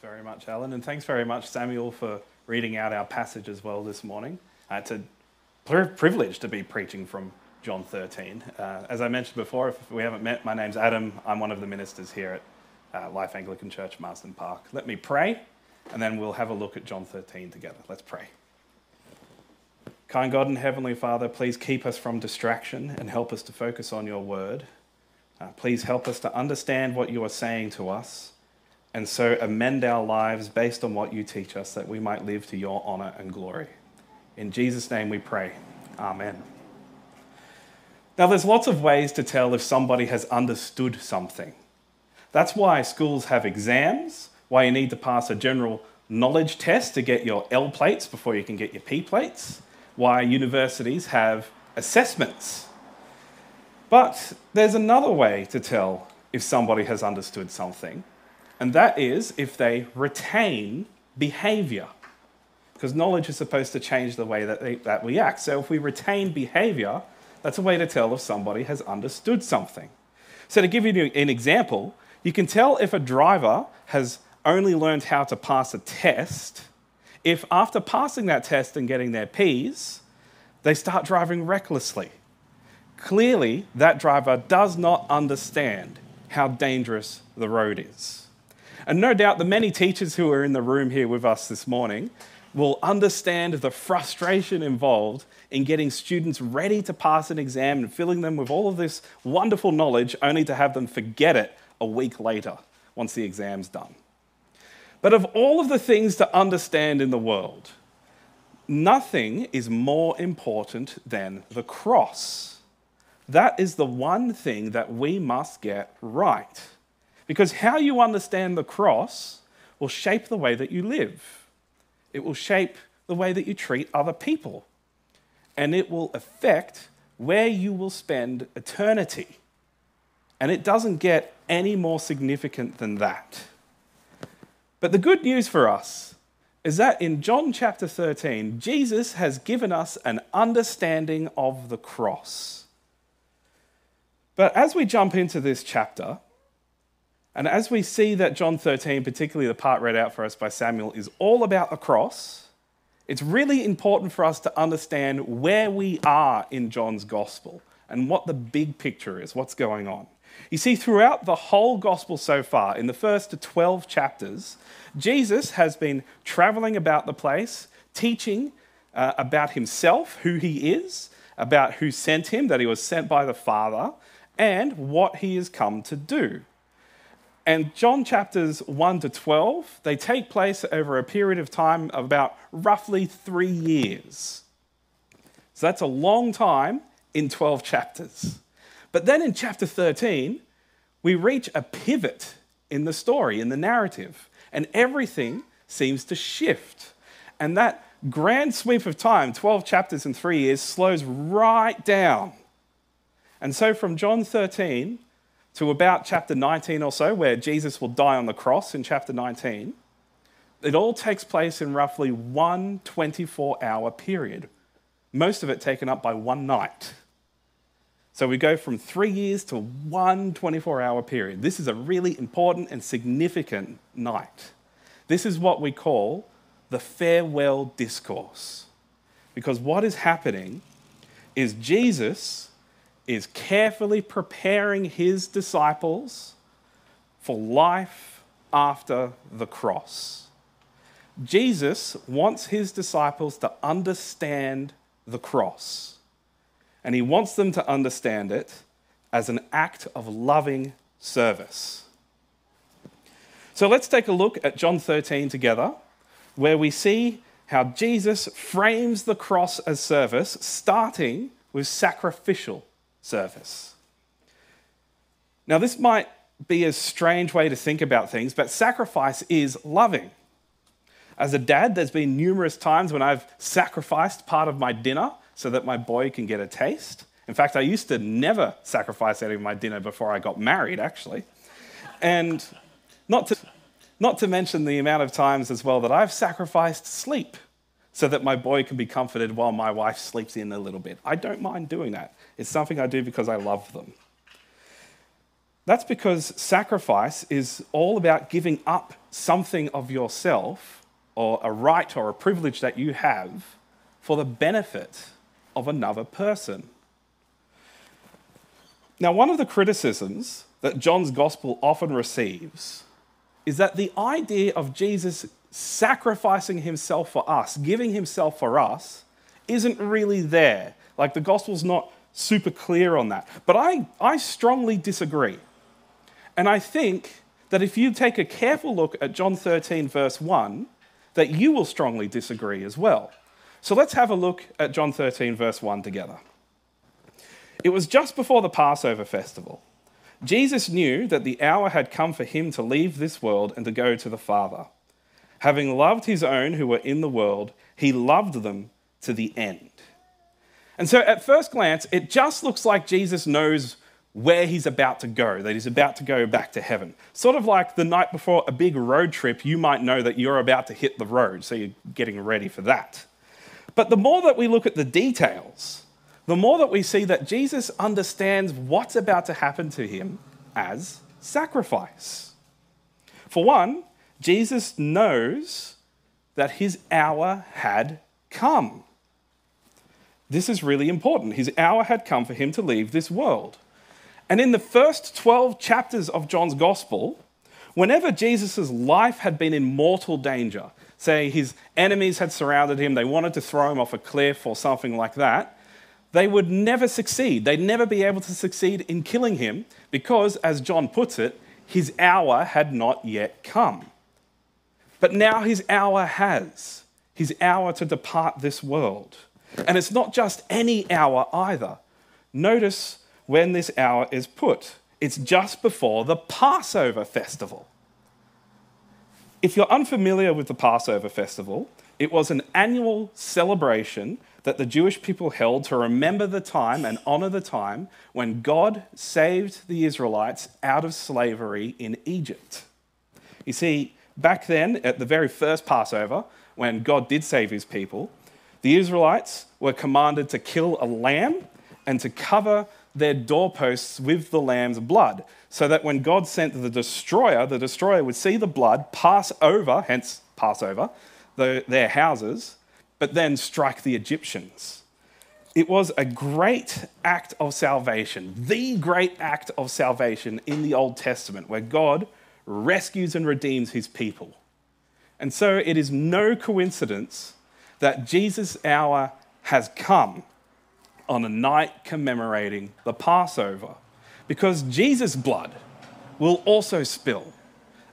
very much, Alan, and thanks very much, Samuel, for reading out our passage as well this morning. Uh, it's a privilege to be preaching from John 13. Uh, as I mentioned before, if we haven't met, my name's Adam. I'm one of the ministers here at uh, Life Anglican Church, Marsden Park. Let me pray, and then we'll have a look at John 13 together. Let's pray. Kind God and Heavenly Father, please keep us from distraction and help us to focus on your word. Uh, please help us to understand what you are saying to us and so amend our lives based on what you teach us that we might live to your honor and glory. In Jesus' name we pray. Amen. Now, there's lots of ways to tell if somebody has understood something. That's why schools have exams, why you need to pass a general knowledge test to get your L plates before you can get your P plates, why universities have assessments. But there's another way to tell if somebody has understood something, and that is if they retain behavior. Because knowledge is supposed to change the way that, they, that we act. So if we retain behavior, that's a way to tell if somebody has understood something. So, to give you an example, you can tell if a driver has only learned how to pass a test if, after passing that test and getting their P's, they start driving recklessly. Clearly, that driver does not understand how dangerous the road is. And no doubt the many teachers who are in the room here with us this morning will understand the frustration involved in getting students ready to pass an exam and filling them with all of this wonderful knowledge only to have them forget it a week later once the exam's done. But of all of the things to understand in the world, nothing is more important than the cross. That is the one thing that we must get right. Because how you understand the cross will shape the way that you live, it will shape the way that you treat other people, and it will affect where you will spend eternity. And it doesn't get any more significant than that. But the good news for us is that in John chapter 13, Jesus has given us an understanding of the cross. But as we jump into this chapter, and as we see that John 13, particularly the part read out for us by Samuel, is all about the cross, it's really important for us to understand where we are in John's gospel and what the big picture is, what's going on. You see, throughout the whole gospel so far, in the first to 12 chapters, Jesus has been traveling about the place, teaching uh, about himself, who he is, about who sent him, that he was sent by the Father, and what he has come to do. And John chapters 1 to 12, they take place over a period of time of about roughly three years. So that's a long time in 12 chapters. But then in chapter 13, we reach a pivot in the story, in the narrative, and everything seems to shift. And that grand sweep of time, 12 chapters in three years, slows right down. And so from John 13 to about chapter 19 or so, where Jesus will die on the cross in chapter 19, it all takes place in roughly one 24 hour period, most of it taken up by one night. So we go from three years to one 24 hour period. This is a really important and significant night. This is what we call the farewell discourse. Because what is happening is Jesus is carefully preparing his disciples for life after the cross. Jesus wants his disciples to understand the cross, and he wants them to understand it as an act of loving service. So let's take a look at John 13 together, where we see how Jesus frames the cross as service, starting with sacrificial service. Now, this might be a strange way to think about things, but sacrifice is loving. As a dad, there's been numerous times when I've sacrificed part of my dinner so that my boy can get a taste. In fact, I used to never sacrifice any of my dinner before I got married, actually. And not to, not to mention the amount of times as well that I've sacrificed sleep so that my boy can be comforted while my wife sleeps in a little bit. I don't mind doing that. It's something I do because I love them. That's because sacrifice is all about giving up something of yourself or a right or a privilege that you have for the benefit of another person. Now, one of the criticisms that John's gospel often receives is that the idea of Jesus sacrificing himself for us, giving himself for us, isn't really there. Like the gospel's not super clear on that. But I, I strongly disagree. And I think that if you take a careful look at John 13, verse 1, that you will strongly disagree as well. So let's have a look at John 13, verse 1 together. It was just before the Passover festival. Jesus knew that the hour had come for him to leave this world and to go to the Father. Having loved his own who were in the world, he loved them to the end. And so, at first glance, it just looks like Jesus knows where he's about to go, that he's about to go back to heaven. Sort of like the night before a big road trip, you might know that you're about to hit the road, so you're getting ready for that. But the more that we look at the details, the more that we see that Jesus understands what's about to happen to him as sacrifice. For one, Jesus knows that his hour had come. This is really important. His hour had come for him to leave this world. And in the first 12 chapters of John's gospel, whenever Jesus' life had been in mortal danger, say his enemies had surrounded him, they wanted to throw him off a cliff or something like that, they would never succeed. They'd never be able to succeed in killing him because, as John puts it, his hour had not yet come. But now his hour has, his hour to depart this world. And it's not just any hour either. Notice when this hour is put. It's just before the Passover festival. If you're unfamiliar with the Passover festival, it was an annual celebration that the Jewish people held to remember the time and honor the time when God saved the Israelites out of slavery in Egypt. You see, back then, at the very first Passover, when God did save his people, the Israelites were commanded to kill a lamb and to cover their doorposts with the lamb's blood, so that when God sent the destroyer, the destroyer would see the blood pass over, hence Passover, the, their houses, but then strike the Egyptians. It was a great act of salvation, the great act of salvation in the Old Testament, where God rescues and redeems his people. And so it is no coincidence that Jesus' hour has come on a night commemorating the Passover, because Jesus' blood will also spill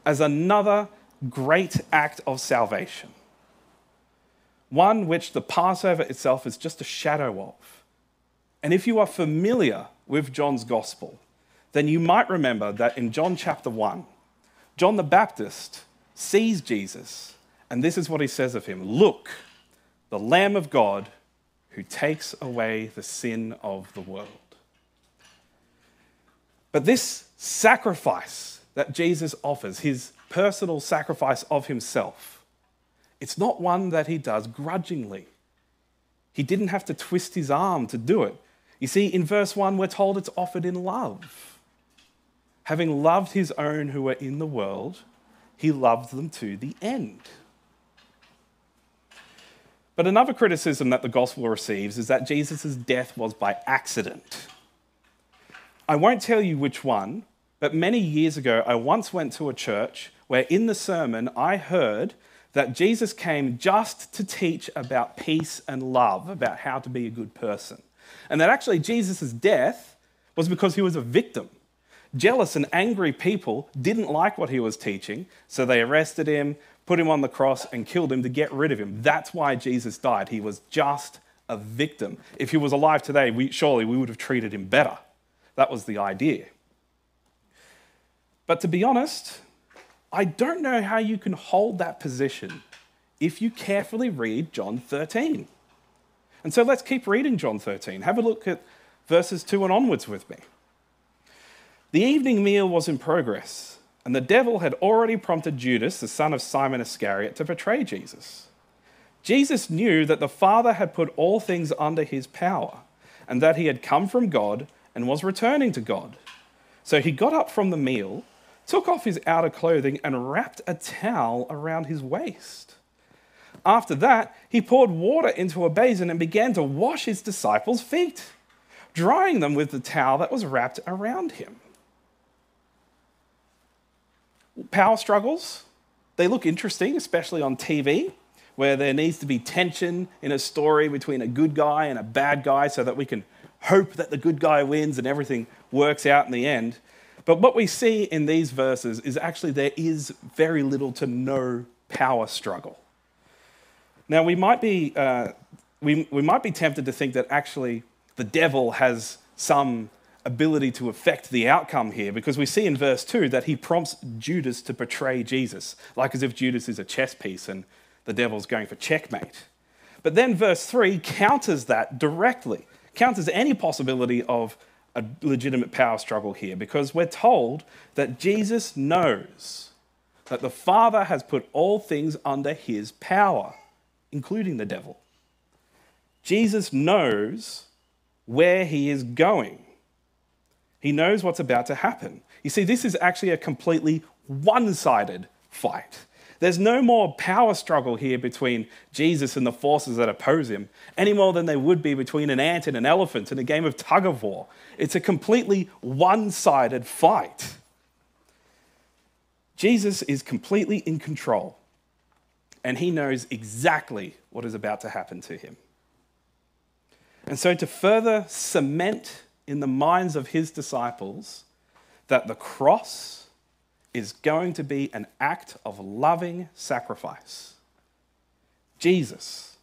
as another great act of salvation one which the Passover itself is just a shadow of. And if you are familiar with John's gospel, then you might remember that in John chapter 1, John the Baptist sees Jesus, and this is what he says of him Look, the Lamb of God who takes away the sin of the world. But this sacrifice that Jesus offers, his personal sacrifice of himself, it's not one that he does grudgingly. He didn't have to twist his arm to do it. You see, in verse 1, we're told it's offered in love. Having loved his own who were in the world, he loved them to the end. But another criticism that the gospel receives is that Jesus' death was by accident. I won't tell you which one, but many years ago, I once went to a church where in the sermon I heard that Jesus came just to teach about peace and love, about how to be a good person. And that actually Jesus' death was because he was a victim. Jealous and angry people didn't like what he was teaching, so they arrested him, put him on the cross, and killed him to get rid of him. That's why Jesus died. He was just a victim. If he was alive today, we, surely we would have treated him better. That was the idea. But to be honest, I don't know how you can hold that position if you carefully read John 13. And so let's keep reading John 13. Have a look at verses 2 and onwards with me. The evening meal was in progress, and the devil had already prompted Judas, the son of Simon Iscariot, to betray Jesus. Jesus knew that the Father had put all things under his power, and that he had come from God and was returning to God. So he got up from the meal, took off his outer clothing, and wrapped a towel around his waist. After that, he poured water into a basin and began to wash his disciples' feet, drying them with the towel that was wrapped around him. Power struggles, they look interesting, especially on TV, where there needs to be tension in a story between a good guy and a bad guy so that we can hope that the good guy wins and everything works out in the end. But what we see in these verses is actually there is very little to no power struggle. Now, we might be, uh, we, we might be tempted to think that actually the devil has some ability to affect the outcome here because we see in verse 2 that he prompts Judas to betray Jesus, like as if Judas is a chess piece and the devil's going for checkmate. But then verse 3 counters that directly, counters any possibility of a legitimate power struggle here because we're told that Jesus knows that the Father has put all things under his power, including the devil. Jesus knows where he is going. He knows what's about to happen. You see, this is actually a completely one sided fight. There's no more power struggle here between Jesus and the forces that oppose him, any more than there would be between an ant and an elephant in a game of tug of war. It's a completely one sided fight. Jesus is completely in control, and he knows exactly what is about to happen to him. And so, to further cement in the minds of his disciples that the cross is going to be an act of loving sacrifice. Jesus,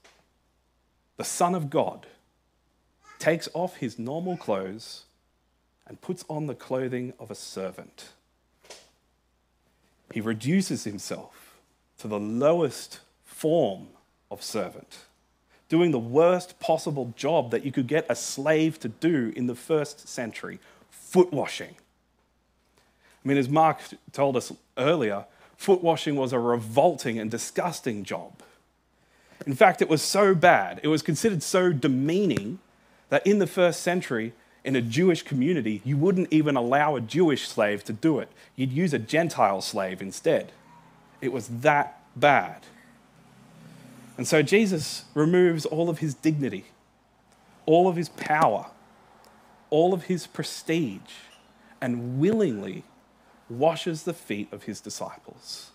the Son of God, takes off his normal clothes and puts on the clothing of a servant. He reduces himself to the lowest form of servant doing the worst possible job that you could get a slave to do in the first century foot washing. I mean, as Mark told us earlier, foot washing was a revolting and disgusting job. In fact, it was so bad, it was considered so demeaning that in the first century, in a Jewish community, you wouldn't even allow a Jewish slave to do it. You'd use a Gentile slave instead. It was that bad. And so Jesus removes all of his dignity, all of his power, all of his prestige, and willingly washes the feet of his disciples.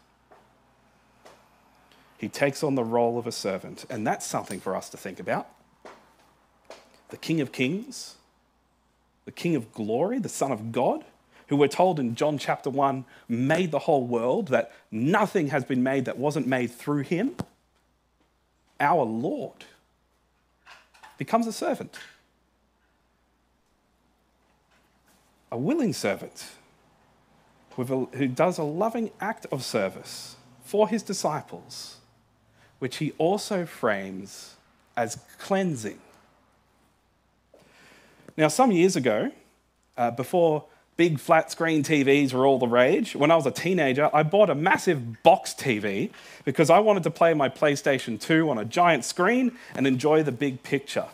He takes on the role of a servant, and that's something for us to think about. The King of Kings, the King of Glory, the Son of God, who we're told in John chapter 1 made the whole world, that nothing has been made that wasn't made through him our Lord becomes a servant, a willing servant who does a loving act of service for his disciples, which he also frames as cleansing. Now, some years ago, uh, before big flat screen TVs were all the rage. When I was a teenager, I bought a massive box TV because I wanted to play my PlayStation 2 on a giant screen and enjoy the big picture.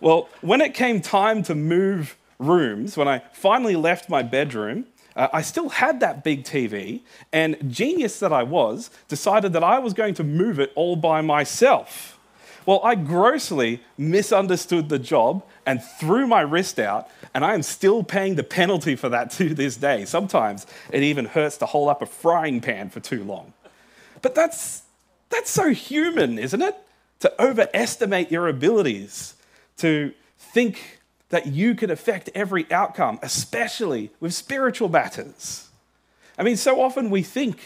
Well, when it came time to move rooms, when I finally left my bedroom, uh, I still had that big TV, and genius that I was, decided that I was going to move it all by myself. Well, I grossly misunderstood the job and threw my wrist out, and I am still paying the penalty for that to this day. Sometimes it even hurts to hold up a frying pan for too long. But that's, that's so human, isn't it? To overestimate your abilities, to think that you can affect every outcome, especially with spiritual matters. I mean, so often we think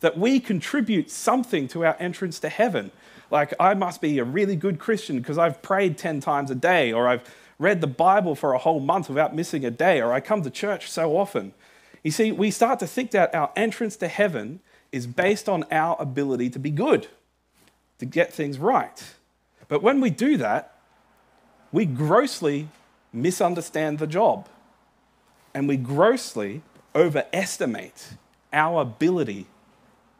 that we contribute something to our entrance to heaven. Like, I must be a really good Christian because I've prayed 10 times a day, or I've read the Bible for a whole month without missing a day, or I come to church so often. You see, we start to think that our entrance to heaven is based on our ability to be good, to get things right. But when we do that, we grossly misunderstand the job and we grossly overestimate our ability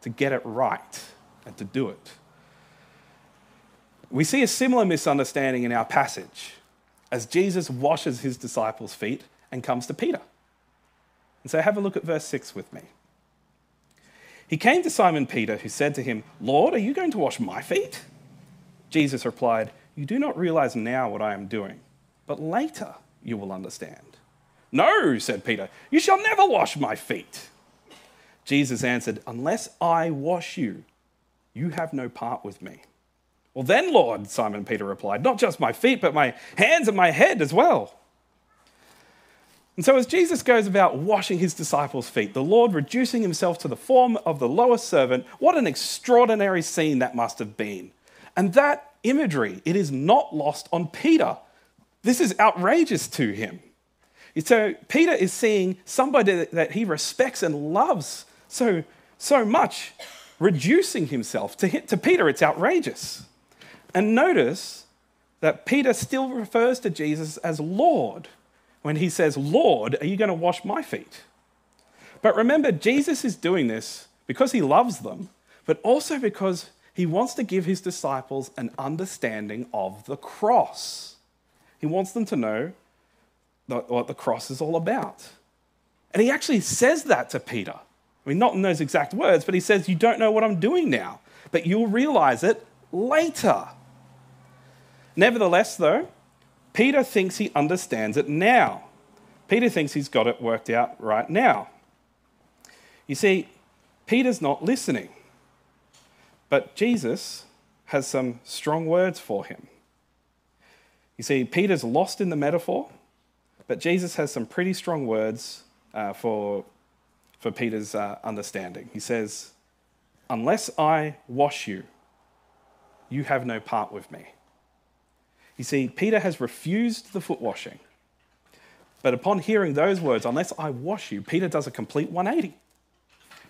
to get it right and to do it. We see a similar misunderstanding in our passage as Jesus washes his disciples' feet and comes to Peter. And so have a look at verse 6 with me. He came to Simon Peter, who said to him, Lord, are you going to wash my feet? Jesus replied, You do not realize now what I am doing, but later you will understand. No, said Peter, you shall never wash my feet. Jesus answered, Unless I wash you, you have no part with me. Well, then, Lord, Simon Peter replied, Not just my feet, but my hands and my head as well. And so, as Jesus goes about washing his disciples' feet, the Lord reducing himself to the form of the lowest servant, what an extraordinary scene that must have been. And that imagery, it is not lost on Peter. This is outrageous to him. So, Peter is seeing somebody that he respects and loves so, so much, reducing himself. To, to Peter, it's outrageous. And notice that Peter still refers to Jesus as Lord when he says, Lord, are you going to wash my feet? But remember, Jesus is doing this because he loves them, but also because he wants to give his disciples an understanding of the cross. He wants them to know what the cross is all about. And he actually says that to Peter. I mean, not in those exact words, but he says, You don't know what I'm doing now, but you'll realize it later. Nevertheless, though, Peter thinks he understands it now. Peter thinks he's got it worked out right now. You see, Peter's not listening, but Jesus has some strong words for him. You see, Peter's lost in the metaphor, but Jesus has some pretty strong words uh, for, for Peter's uh, understanding. He says, Unless I wash you, you have no part with me. You see, Peter has refused the foot washing. But upon hearing those words, unless I wash you, Peter does a complete 180.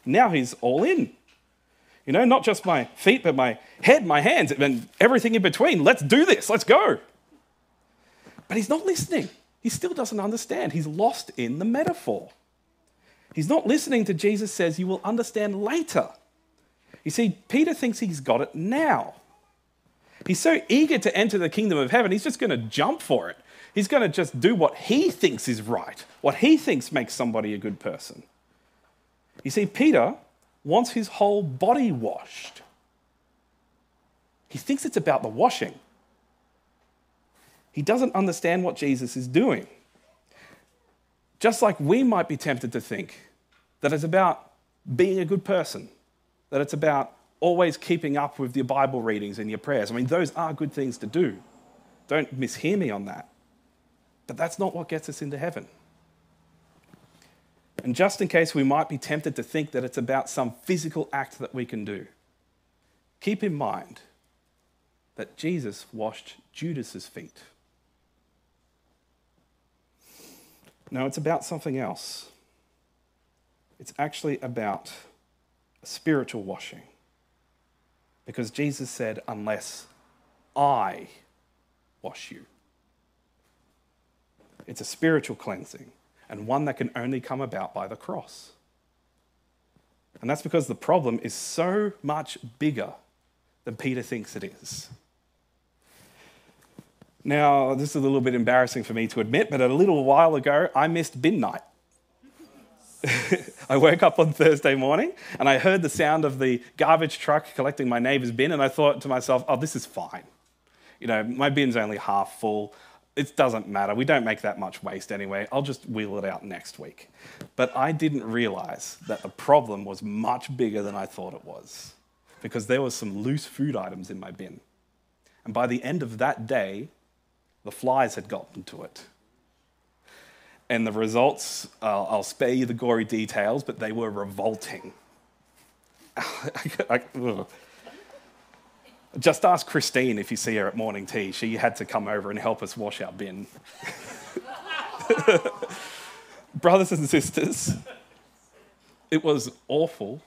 Now he's all in. You know, not just my feet, but my head, my hands, and everything in between. Let's do this. Let's go. But he's not listening. He still doesn't understand. He's lost in the metaphor. He's not listening to Jesus says, You will understand later. You see, Peter thinks he's got it now. He's so eager to enter the kingdom of heaven, he's just going to jump for it. He's going to just do what he thinks is right, what he thinks makes somebody a good person. You see, Peter wants his whole body washed. He thinks it's about the washing. He doesn't understand what Jesus is doing. Just like we might be tempted to think that it's about being a good person, that it's about always keeping up with your Bible readings and your prayers. I mean, those are good things to do. Don't mishear me on that. But that's not what gets us into heaven. And just in case we might be tempted to think that it's about some physical act that we can do, keep in mind that Jesus washed Judas's feet. No, it's about something else. It's actually about a spiritual washing. Because Jesus said, unless I wash you. It's a spiritual cleansing and one that can only come about by the cross. And that's because the problem is so much bigger than Peter thinks it is. Now, this is a little bit embarrassing for me to admit, but a little while ago, I missed bin night. I woke up on Thursday morning and I heard the sound of the garbage truck collecting my neighbor's bin, and I thought to myself, oh, this is fine. You know, my bin's only half full. It doesn't matter. We don't make that much waste anyway. I'll just wheel it out next week. But I didn't realize that the problem was much bigger than I thought it was because there was some loose food items in my bin. And by the end of that day, the flies had gotten to it. And the results, uh, I'll spare you the gory details, but they were revolting. Just ask Christine if you see her at morning tea. She had to come over and help us wash our bin. Brothers and sisters, it was awful,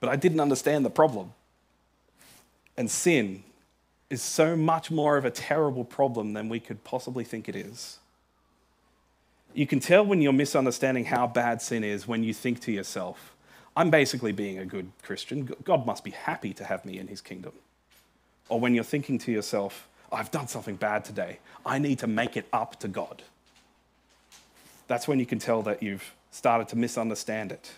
but I didn't understand the problem. And sin is so much more of a terrible problem than we could possibly think it is. You can tell when you're misunderstanding how bad sin is when you think to yourself, I'm basically being a good Christian. God must be happy to have me in his kingdom. Or when you're thinking to yourself, I've done something bad today. I need to make it up to God. that's when you can tell that you've started to misunderstand it.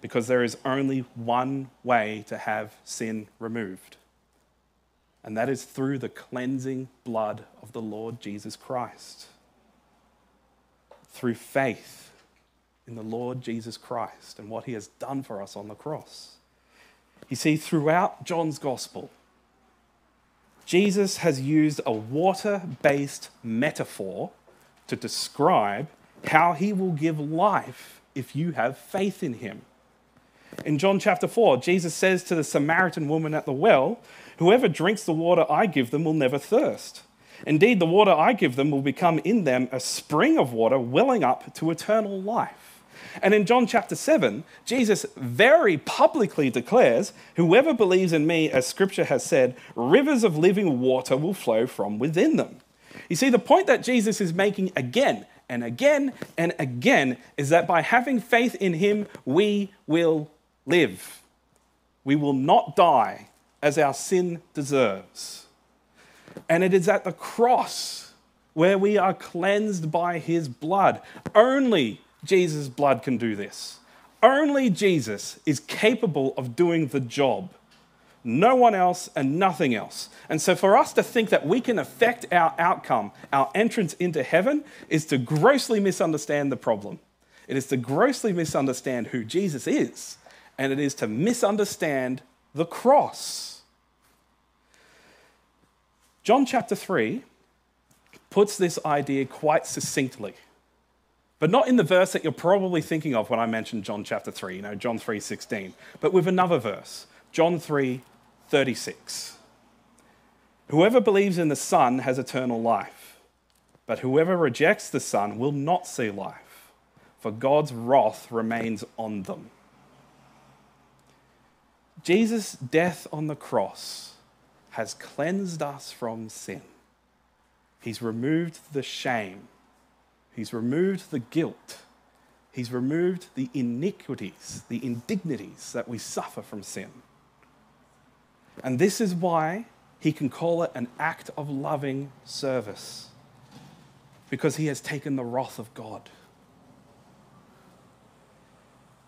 Because there is only one way to have sin removed, and that is through the cleansing blood of the Lord Jesus Christ. Through faith in the Lord Jesus Christ and what he has done for us on the cross. You see, throughout John's gospel, Jesus has used a water based metaphor to describe how he will give life if you have faith in him. In John chapter 4, Jesus says to the Samaritan woman at the well, Whoever drinks the water I give them will never thirst. Indeed, the water I give them will become in them a spring of water welling up to eternal life. And in John chapter 7, Jesus very publicly declares, Whoever believes in me, as scripture has said, rivers of living water will flow from within them. You see, the point that Jesus is making again and again and again is that by having faith in him, we will live. We will not die as our sin deserves. And it is at the cross where we are cleansed by his blood. Only Jesus' blood can do this. Only Jesus is capable of doing the job no one else and nothing else. And so for us to think that we can affect our outcome, our entrance into heaven, is to grossly misunderstand the problem. It is to grossly misunderstand who Jesus is, and it is to misunderstand the cross. John chapter 3 puts this idea quite succinctly. But not in the verse that you're probably thinking of when I mentioned John chapter 3, you know, John 3:16, but with another verse. John 3 36. Whoever believes in the Son has eternal life, but whoever rejects the Son will not see life, for God's wrath remains on them. Jesus' death on the cross has cleansed us from sin. He's removed the shame. He's removed the guilt. He's removed the iniquities, the indignities that we suffer from sin. And this is why he can call it an act of loving service, because he has taken the wrath of God.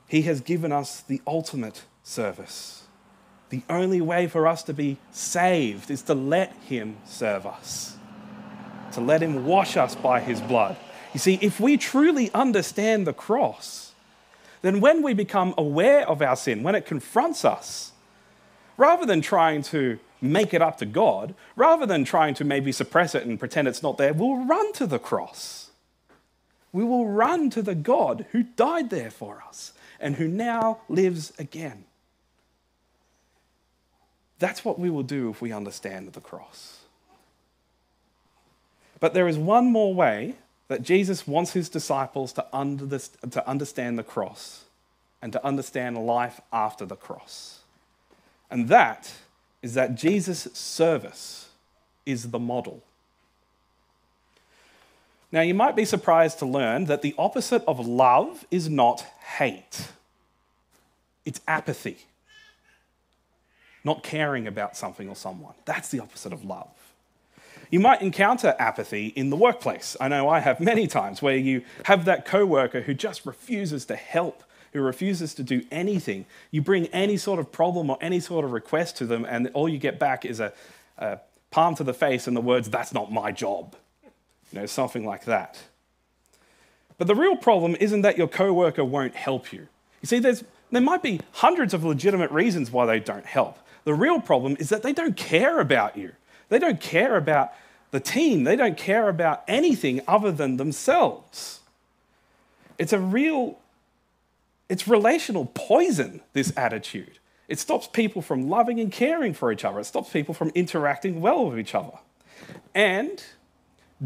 He has given us the ultimate service. The only way for us to be saved is to let him serve us, to let him wash us by his blood. You see, if we truly understand the cross, then when we become aware of our sin, when it confronts us, rather than trying to make it up to God, rather than trying to maybe suppress it and pretend it's not there, we'll run to the cross. We will run to the God who died there for us and who now lives again. That's what we will do if we understand the cross. But there is one more way that Jesus wants his disciples to, understand the cross and to understand life after the cross. And that is that Jesus' service is the model. Now, you might be surprised to learn that the opposite of love is not hate, it's apathy, not caring about something or someone. That's the opposite of love. You might encounter apathy in the workplace. I know I have many times where you have that coworker who just refuses to help who refuses to do anything. You bring any sort of problem or any sort of request to them, and all you get back is a, a palm to the face and the words, That's not my job. You know, something like that. But the real problem isn't that your coworker won't help you. You see, there's, there might be hundreds of legitimate reasons why they don't help. The real problem is that they don't care about you. They don't care about the team. They don't care about anything other than themselves. It's a real it's relational poison, this attitude. It stops people from loving and caring for each other. It stops people from interacting well with each other. And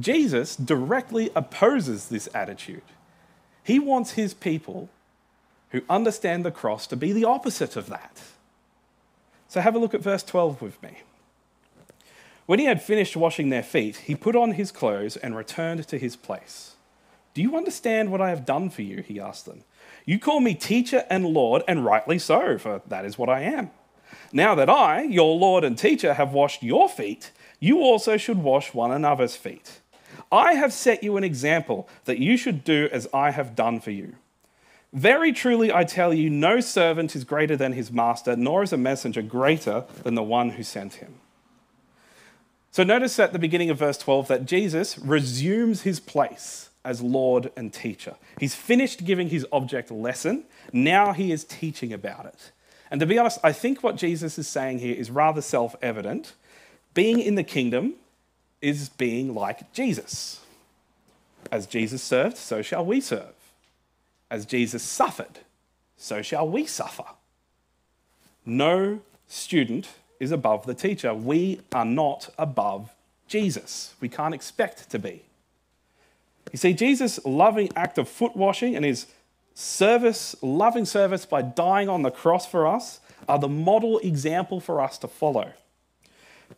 Jesus directly opposes this attitude. He wants his people who understand the cross to be the opposite of that. So have a look at verse 12 with me. When he had finished washing their feet, he put on his clothes and returned to his place. Do you understand what I have done for you? He asked them. You call me teacher and Lord, and rightly so, for that is what I am. Now that I, your Lord and teacher, have washed your feet, you also should wash one another's feet. I have set you an example that you should do as I have done for you. Very truly, I tell you, no servant is greater than his master, nor is a messenger greater than the one who sent him. So notice at the beginning of verse 12 that Jesus resumes his place as Lord and teacher. He's finished giving his object lesson. Now he is teaching about it. And to be honest, I think what Jesus is saying here is rather self evident. Being in the kingdom is being like Jesus. As Jesus served, so shall we serve. As Jesus suffered, so shall we suffer. No student is above the teacher. We are not above Jesus. We can't expect to be. You see, Jesus' loving act of foot washing and his service, loving service by dying on the cross for us, are the model example for us to follow.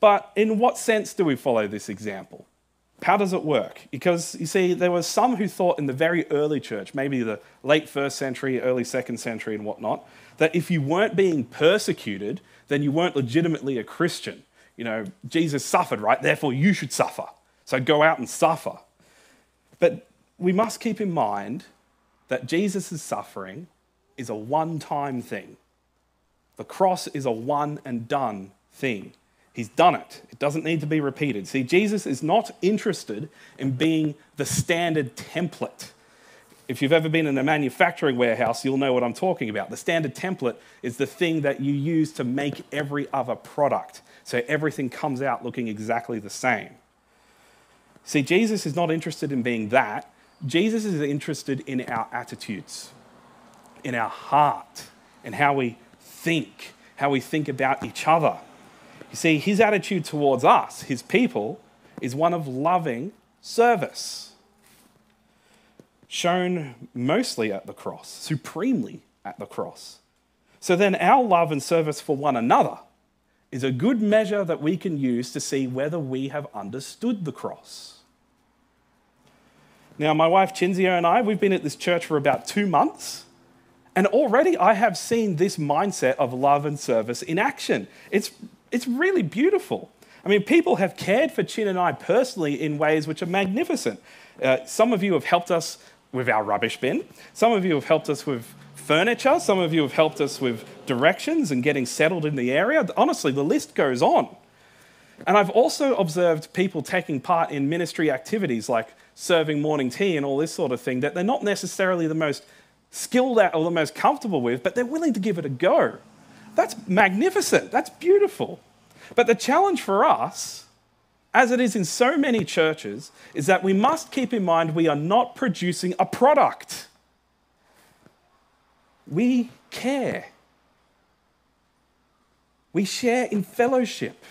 But in what sense do we follow this example? How does it work? Because you see, there were some who thought in the very early church, maybe the late first century, early second century, and whatnot, that if you weren't being persecuted, then you weren't legitimately a Christian. You know, Jesus suffered, right? Therefore, you should suffer. So go out and suffer. But we must keep in mind that Jesus' suffering is a one time thing. The cross is a one and done thing. He's done it. It doesn't need to be repeated. See, Jesus is not interested in being the standard template. If you've ever been in a manufacturing warehouse, you'll know what I'm talking about. The standard template is the thing that you use to make every other product. So everything comes out looking exactly the same. See, Jesus is not interested in being that. Jesus is interested in our attitudes, in our heart, in how we think, how we think about each other. You see, his attitude towards us, his people, is one of loving service, shown mostly at the cross, supremely at the cross. So then, our love and service for one another is a good measure that we can use to see whether we have understood the cross. Now, my wife Chinzio and I, we've been at this church for about two months, and already I have seen this mindset of love and service in action. It's, it's really beautiful. I mean, people have cared for Chin and I personally in ways which are magnificent. Uh, some of you have helped us with our rubbish bin, some of you have helped us with furniture, some of you have helped us with directions and getting settled in the area. Honestly, the list goes on. And I've also observed people taking part in ministry activities like serving morning tea and all this sort of thing that they're not necessarily the most skilled at or the most comfortable with, but they're willing to give it a go. That's magnificent. That's beautiful. But the challenge for us, as it is in so many churches, is that we must keep in mind we are not producing a product. We care. We share in fellowship.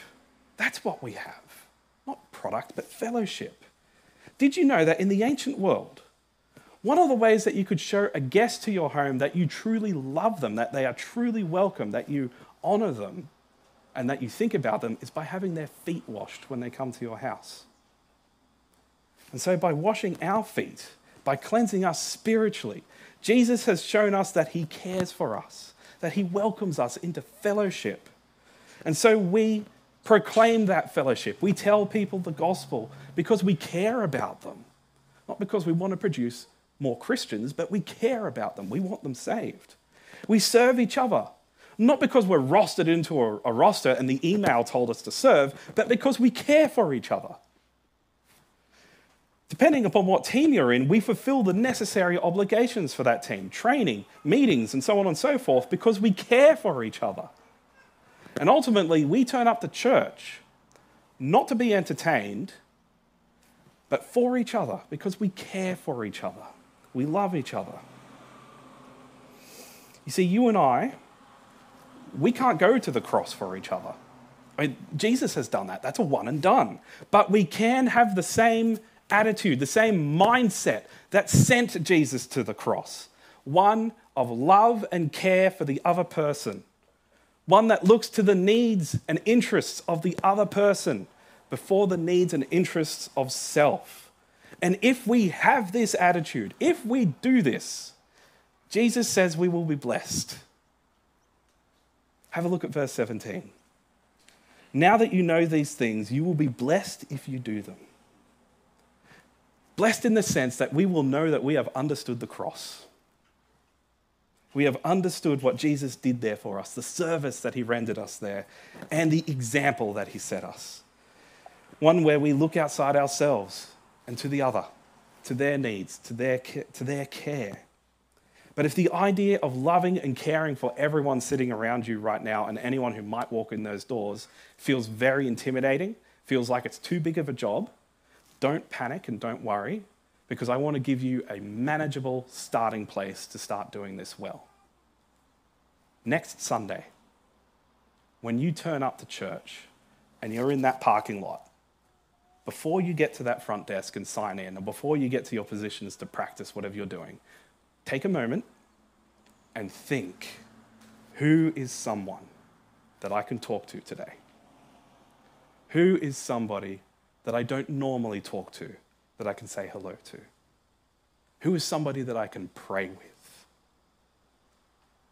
That's what we have. Not product, but fellowship. Did you know that in the ancient world, one of the ways that you could show a guest to your home that you truly love them, that they are truly welcome, that you honor them, and that you think about them is by having their feet washed when they come to your house. And so, by washing our feet, by cleansing us spiritually, Jesus has shown us that he cares for us, that he welcomes us into fellowship. And so, we proclaim that fellowship. We tell people the gospel because we care about them, not because we want to produce more Christians, but we care about them. We want them saved. We serve each other, not because we're rostered into a, a roster and the email told us to serve, but because we care for each other. Depending upon what team you're in, we fulfill the necessary obligations for that team training, meetings, and so on and so forth because we care for each other. And ultimately, we turn up to church not to be entertained, but for each other because we care for each other. We love each other. You see, you and I, we can't go to the cross for each other. I mean, Jesus has done that. That's a one and done. But we can have the same attitude, the same mindset that sent Jesus to the cross one of love and care for the other person one that looks to the needs and interests of the other person before the needs and interests of self. And if we have this attitude, if we do this, Jesus says we will be blessed. Have a look at verse 17. Now that you know these things, you will be blessed if you do them. Blessed in the sense that we will know that we have understood the cross. We have understood what Jesus did there for us, the service that he rendered us there, and the example that he set us. One where we look outside ourselves and to the other, to their needs, to their, to their care. But if the idea of loving and caring for everyone sitting around you right now and anyone who might walk in those doors feels very intimidating, feels like it's too big of a job, don't panic and don't worry because I want to give you a manageable starting place to start doing this well. Next Sunday, when you turn up to church and you're in that parking lot, before you get to that front desk and sign in, or before you get to your positions to practice whatever you're doing, take a moment and think who is someone that I can talk to today? Who is somebody that I don't normally talk to that I can say hello to? Who is somebody that I can pray with?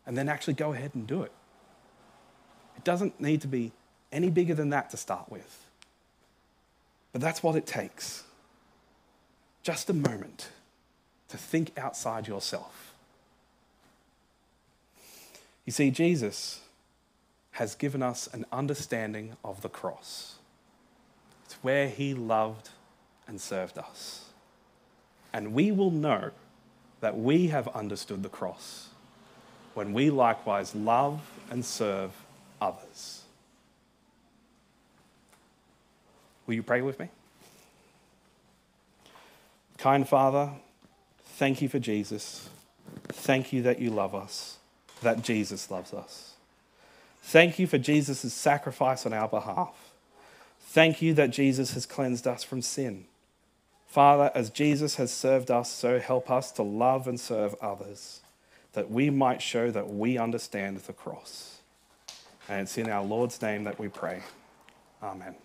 And then actually go ahead and do it. It doesn't need to be any bigger than that to start with. But that's what it takes. Just a moment to think outside yourself. You see, Jesus has given us an understanding of the cross. It's where he loved and served us. And we will know that we have understood the cross when we likewise love and serve others. Will you pray with me? Kind Father, thank you for Jesus. Thank you that you love us, that Jesus loves us. Thank you for Jesus' sacrifice on our behalf. Thank you that Jesus has cleansed us from sin. Father, as Jesus has served us, so help us to love and serve others, that we might show that we understand the cross. And it's in our Lord's name that we pray. Amen.